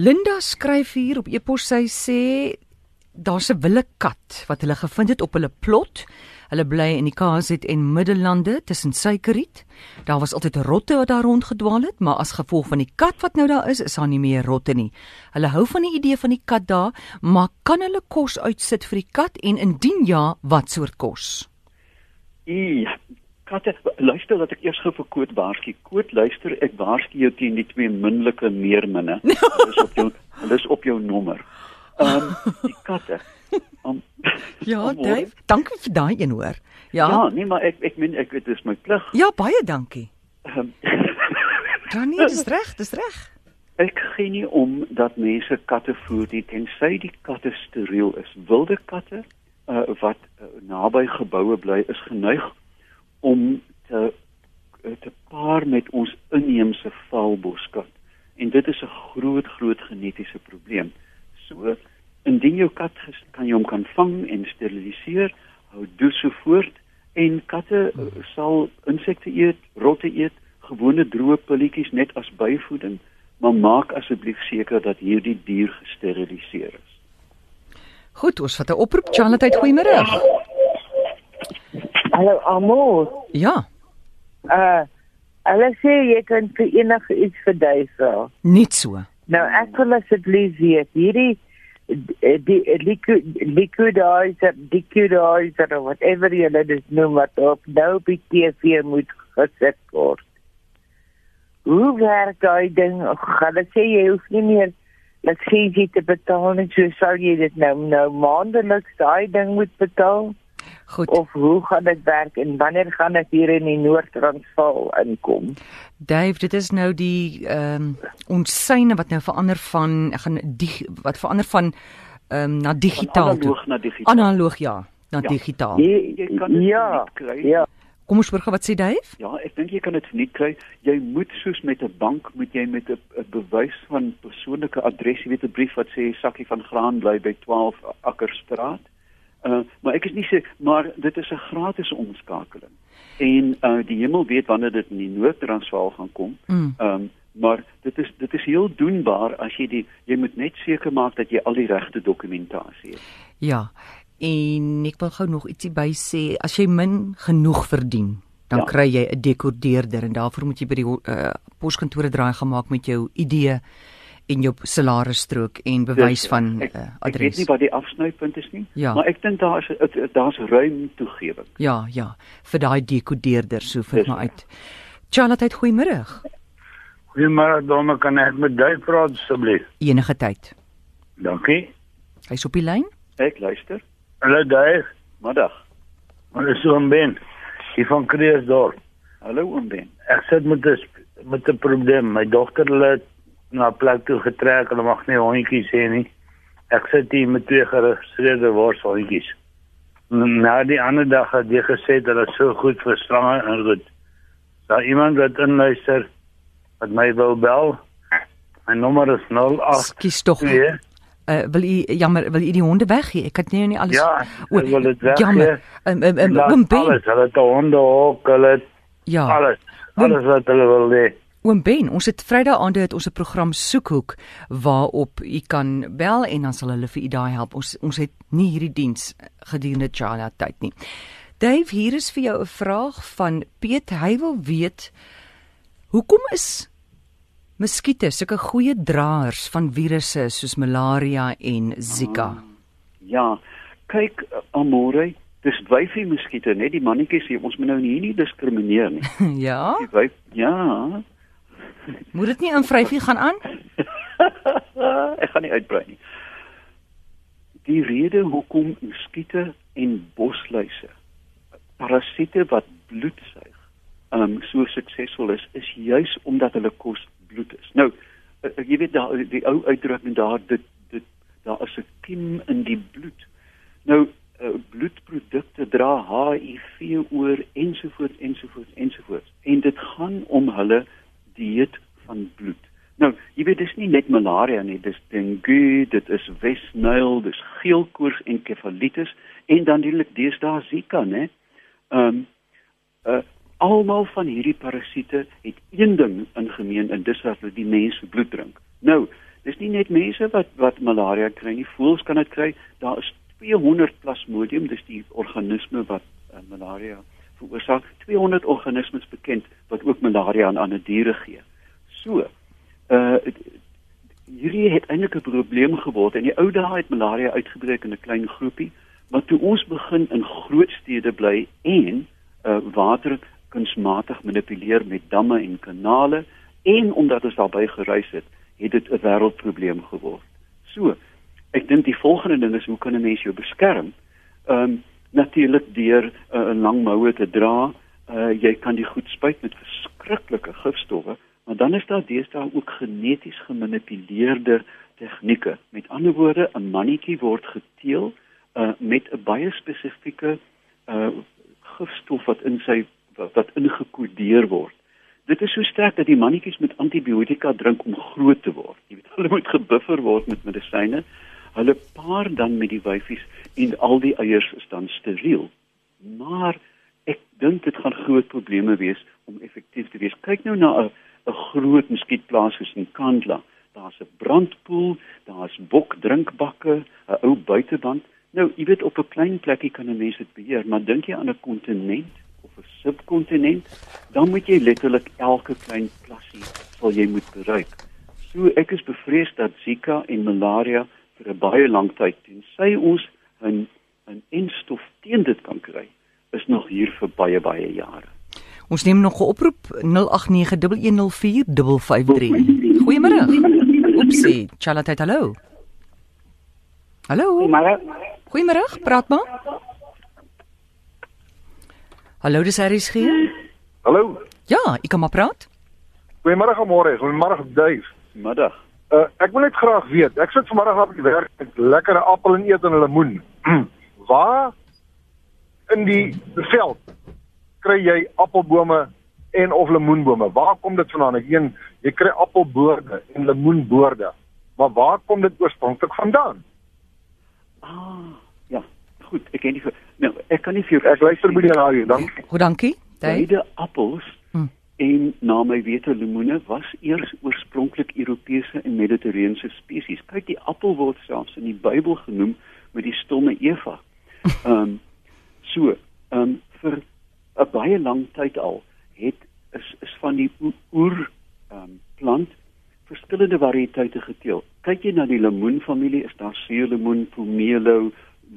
Linda skryf hier op e-pos sy sê daar's 'n wille kat wat hulle gevind het op hulle plot. Hulle bly in die KZN en Middellande tussen Suikerriet. Daar was altyd rotte wat daar rondgedwaal het, maar as gevolg van die kat wat nou daar is, is daar nie meer rotte nie. Hulle hou van die idee van die kat daar, maar kan hulle kos uitsit vir die kat en indien ja, wat soort kos? Ja, katte luister dat ek eers gou vir Koot waarsku. Koot luister, ek waarsku jou teen die twee minlike meerminne. Hulle is op jou hulle is op jou nommer. Ehm um, die katte. Um, Ja, Amor. Dave, dankie vir daai een hoor. Ja. Ja, nee, maar ek ek meen ek dit is my plig. Ja, baie dankie. Ehm, Ja nee, dis reg, dis reg. ek gee nie om dat mense katte voer nie tensy die katte steriel is. Wilde katte uh, wat uh, naby geboue bly is geneig om te te paar met ons inheemse valboskat. En dit is 'n groot groot genetiese probleem. So indien jou kat kan jy hom kan vang en steriliseer, hou dus so voort en katte uh, sal insekte eet, rotte eet, gewone droë pilletjies net as byvoeding, maar maak asseblief seker dat hierdie dier gesteriliseer is. Goed, ons vat 'n oproep. Charlotte, goeiemôre. Hallo Amor. Ja, Uh hulle sê jy kan vir enige iets verdui vra. net so. Nou ek wil asseblief weet hierdie die, die liquid liquidizer, liquidizer of whatever jy dit noem wat op nou by TV moet gesit word. Hoe werk daai ding? Hulle sê jy hoef nie meer lisensie te betaal nie, so sal jy dit nou nou maandeliks daai ding moet betaal? Goed. of hoe gaan dit werk en wanneer gaan dit hier in die Noord-Transvaal inkom? Dave, dit is nou die ehm um, ons syne wat nou verander van ek gaan dig, wat verander van ehm um, na digitaal toe. Analoog na digitaal. Analoog ja, na Ja. digitaal. Jy, Jy kan dit ja, nie kry. ja. Kom ons hoor wat sê Dave? Ja, ek dink jy kan dit nie kry. Jy moet soos met 'n bank moet jy met 'n 'n bewys van persoonlike adres, jy weet 'n brief wat sê sakkie van graan bly by 12 Akkerstraat. Uh maar ek is nie seker, maar dit is 'n gratis omskakeling. En uh die hemel weet wanneer dit in die Noord-Transvaal gaan kom. Mm. Ehm um, maar dit is dit is heel doenbaar as jy die jy moet net seker maak dat jy al die regte dokumentasie het. Ja. En ek wil gou nog ietsie by sê, as jy min genoeg verdien, dan Ja. kry jy 'n dekodeerder en daarvoor moet jy by die uh, poskantore draai gemaak met jou ID en jou salarisstrook en bewys Dus, van ek, uh, ek weet adres. nie wat die afsnypunt is nie, Ja. maar ek dink daar is het- daar's ruim toegewing. Ja, ja, vir daai dekodeerder so vir Dis my reg. uit. Charlotte, goeiemôre. Goeiemôre Donna, kan ek met jou praat asseblief? Enige tyd. Dankie. Hy's op die lyn. Ek luister. Hallo Dave, Middag. maar is oom Ben. Hier van Kreersdorp. Hallo oom Ben. Ek sit met 'n met 'n probleem. My dogter het na 'n plek toe getrek. Hulle mag nie hondjies hê nie. Ek sit hier met twee geregistreerde worshondjies. Na die ander dag het jy gesê dat dit so goed vir slange en goed. Daar iemand wat inluister wat my wil bel. My nommer is 08 Skus tog. Ja. Uh, wil u jammer, wil u die honde weggee? Ek het nou nie alles Ja, ek wil dit weggee. Jammer. Um, Laat oom Ben. Alles, hulle het 'n hondehok, hulle het Ja. alles. Alles wat hulle wil hê. Oom Ben, ons het Vrydag aande het ons 'n program Soekhoek waarop u kan bel en dan sal hulle vir u daai help. Ons ons het nie hierdie diens gedurende Charla tyd nie. Dave, hier is vir jou 'n vraag van Piet. Hy wil weet hoekom is muskiete sulke goeie draers van virusse soos malaria en Zika? Ja. Kyk, uh, Amore, dis wyfie muskiete, net die mannetjies hier. Ons moet nou hier nie diskrimineer nie. ja, Die wyf ja. Moet dit nie in vryfie gaan aan? ek gaan nie uitbrei nie. Die rede hoekom muskiete en bosluise parasiete wat bloed suig, um so suksesvol is, is juis omdat hulle kos bloed is. Nou, uh, jy weet daar die ou uitdrukking daar dit dit daar is 'n kiem in die bloed. Nou uh, bloedprodukte dra HIV oor ensovoorts ensovoorts ensovoorts en dit gaan om hulle dieet van bloed. Nou, jy weet dis nie net malaria nie, dis dengue, dit is Wesnyl, dis geelkoors en kefalitis en dan natuurlik deesdae Zika, né? Ehm um, uh almal van hierdie parasiete het een ding in gemeen en dis dat hulle die mens se bloed drink. Nou, Dis nie net mense wat wat malaria kry nie, voëls kan dit kry. Daar is 200 plasmodium, dis die organisme wat uh, malaria veroorsaak. 200 organismes bekend wat ook malaria aan ander diere gee. So, uh hierdie het eintlik 'n probleem geword. In die ou dae het malaria uitgebreek in 'n klein groepie, maar toe ons begin in groot stede bly en uh water kunsmatig manipuleer met damme en kanale en omdat ons daarbey gereis het, het dit 'n wêreldprobleem geword. So, ek dink die volgende ding is hoe kan 'n mens jou beskerm? Ehm um, natuurlik deur uh, 'n lang moue te dra. Uh jy kan die goed spuit met verskriklike gifstowwe, maar dan is daar deesdae ook geneties gemanipuleerde tegnieke. Met ander woorde, 'n mannetjie word geteel uh met 'n baie spesifieke uh gifstof wat in sy wat, wat ingekodeer word. Dit is so sterk dat die mannetjies met antibiotika drink om groot te word. Jy weet hulle moet gebuffer word met medisyne. Hulle paar dan met die wyfies en al die eiers is dan steriel. Maar ek dink dit gaan groot probleme wees om effektief te wees. Kyk nou na 'n 'n groot muskietplaas soos in Kandla. Daar's 'n brandpoel, daar's bokdrinkbakke, 'n ou buiteband. Nou, jy weet op 'n klein plekkie kan 'n mens dit beheer, maar dink jy aan 'n kontinent of 'n subkontinent, dan moet jy letterlik elke klein plassie sal jy moet bereik. So ek is bevrees dat Zika en malaria vir 'n baie lang tyd tensy ons 'n 'n enstof teen dit kan kry, is nog hier vir baie baie jare. Ons neem nog 'n oproep 0891104553. Goeiemôre. Oepsie, Charlotte, hallo. Hallo. Goeiemôre. Goeiemôre, praat maar. Hallo, dis Aries hier. Hallo. Ja, ek kan maar praat. Goeiemôre, môre. Goeiemôre, Dave. Middag. Uh, ek wil net graag weet. Ek sit vanmiddag op die werk met lekkere appel en eet en 'n lemoen. Waar in die veld kry jy appelbome en of lemoenbome? Waar kom dit vandaan? Ek een jy kry appelboorde en lemoenboorde. Maar waar kom dit oorspronklik vandaan? Ah, ja. Goed, ek ken nie vir nou ek kan nie vir jou Ek luister by die radio. Dankie. Goed, dankie. Beide appels. En na my wete lemoene was eers oorspronklik Europese en Mediterrane spesies. Kyk, die appel word selfs in die Bybel genoem met die stomme Eva. Ehm um, so, ehm um, vir 'n baie lang tyd al het is is van die oer ehm um, plant verskillende variëteite geteel. Kyk jy na die lemoenfamilie, is daar suurlemoen, pomelo,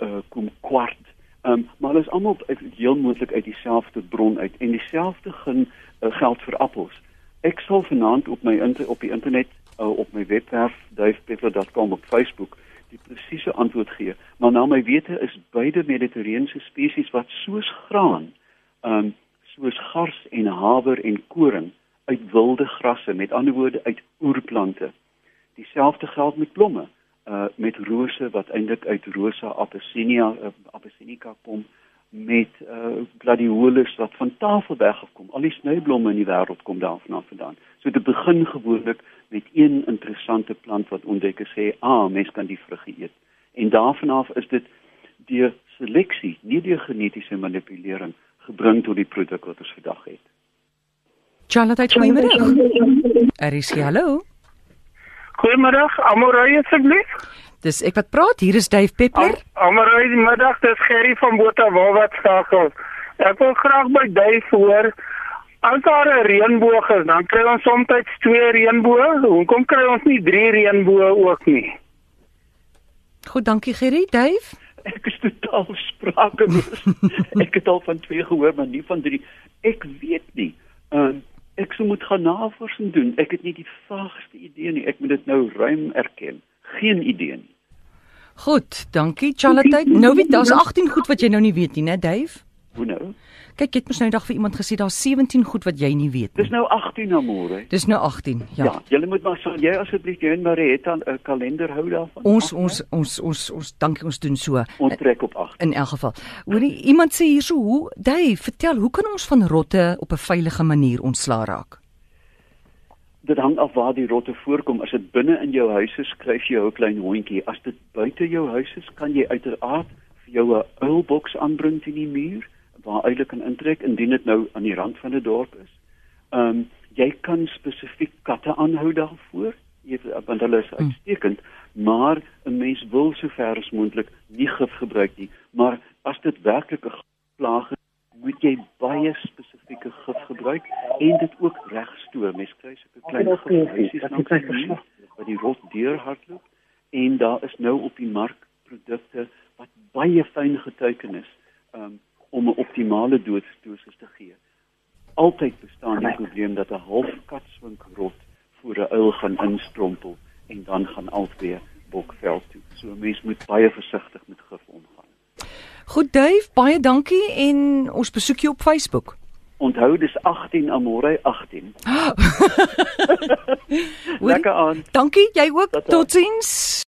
uh, komkwart. Ehm um, maar hulle is almal uit- heel moontlik uit dieselfde bron uit en dieselfde gaan uh, geld vir appels. Ek sal vanaand op my inter, op die internet uh, op my webwerf duifpeppler.com op Facebook die presiese antwoord gee. Maar na my wete is beide mediterrane spesies wat soos graan, ehm um, soos gars en haver en koring uit wilde grasse, met ander woorde uit oerplante. Dieselfde geld met blomme, uh met rose wat eintlik uit Rosa abyssinia uh, abyssinica kom met uh gladiolus wat van Tafelberg afkom. Al die snyblomme in die wêreld kom daarvan af vandaan. So dit begin gewoonlik met een interessante plant wat ontdek is sê, "Ah, mens kan die vruggie eet." En daarvan af is dit deur seleksie, nie deur genetiese manipulering gebring tot die produk wat ons vandag het. Charlotte, goeiemôre. Aries, hallo. Goeiemôre, Amorey asseblief. Dis ek wat praat. Hier is Dave Peppler. Amorey, die middag, dis Gerry van Botawil wat skakel. Ek wil graag by Dave hoor. As daar 'n reënboog is, dan kry ons soms twee reënboë. Hoekom kry ons nie drie reënboë ook nie? Goed, dankie Gerry. Dave. Ek is totaal sprakeloos. ek het al van twee gehoor, maar nie van drie. Ek weet nie. Ehm uh, ek sou moet gaan navorsing doen. Ek het nie die vaagste idee nie. Ek moet dit nou ruim erken. Geen idee nie. Goed, dankie Charlotte. Nou weet daar's 18 goed wat jy nou nie weet nie, né, Dave? Hoe nou? Kyk, ek het mos nou eendag vir iemand gesê daar's 17 goed wat jy nie weet Dis nie. nou 18 na môre. Dis nou 18. Ja. Ja, julle moet maar sal jy asseblief jy en Marietta 'n kalender hou daarvan? Ons ons ons ons ons dankie ons doen so. ons trek op 8. In elk geval. Hoorie, iemand sê hierso hoe, Dave, vertel, hoe kan ons van rotte op 'n veilige manier ontslaa raak? Dit hang af waar die rotte voorkom. As dit binne in jou huis is, skryf jy jou klein hondjie. As dit buite jou huis is, kan jy uiteraard vir jou 'n uilboks aanbring teen die muur waar uile kan intrek indien dit nou aan die rand van 'n dorp is. Ehm um, jy kan spesifiek katte aanhou daarvoor. want hulle is uitstekend, maar 'n mens wil so ver as moontlik nie gif gebruik nie. Maar as dit werklik 'n plaag is, moet jy baie spesifieke gif gebruik en dit ook reg stoor. Mens kry 'n klein gifhuisie wat die rot deurhardloop en daar is nou op die mark produkte wat baie fyn geteken is um, om 'n optimale doodsdosis te gee. Altyd bestaan die probleem dat 'n half katswink rot voor 'n uil gaan instrompel en dan gaan albei bokveld toe. So 'n mens moet baie versigtig met gif omgaan. Goed Dave, baie dankie en ons besoek jou op Facebook. Onthou dis 18 Amore 18. Lekker aan. Dankie, jy ook. Totsiens.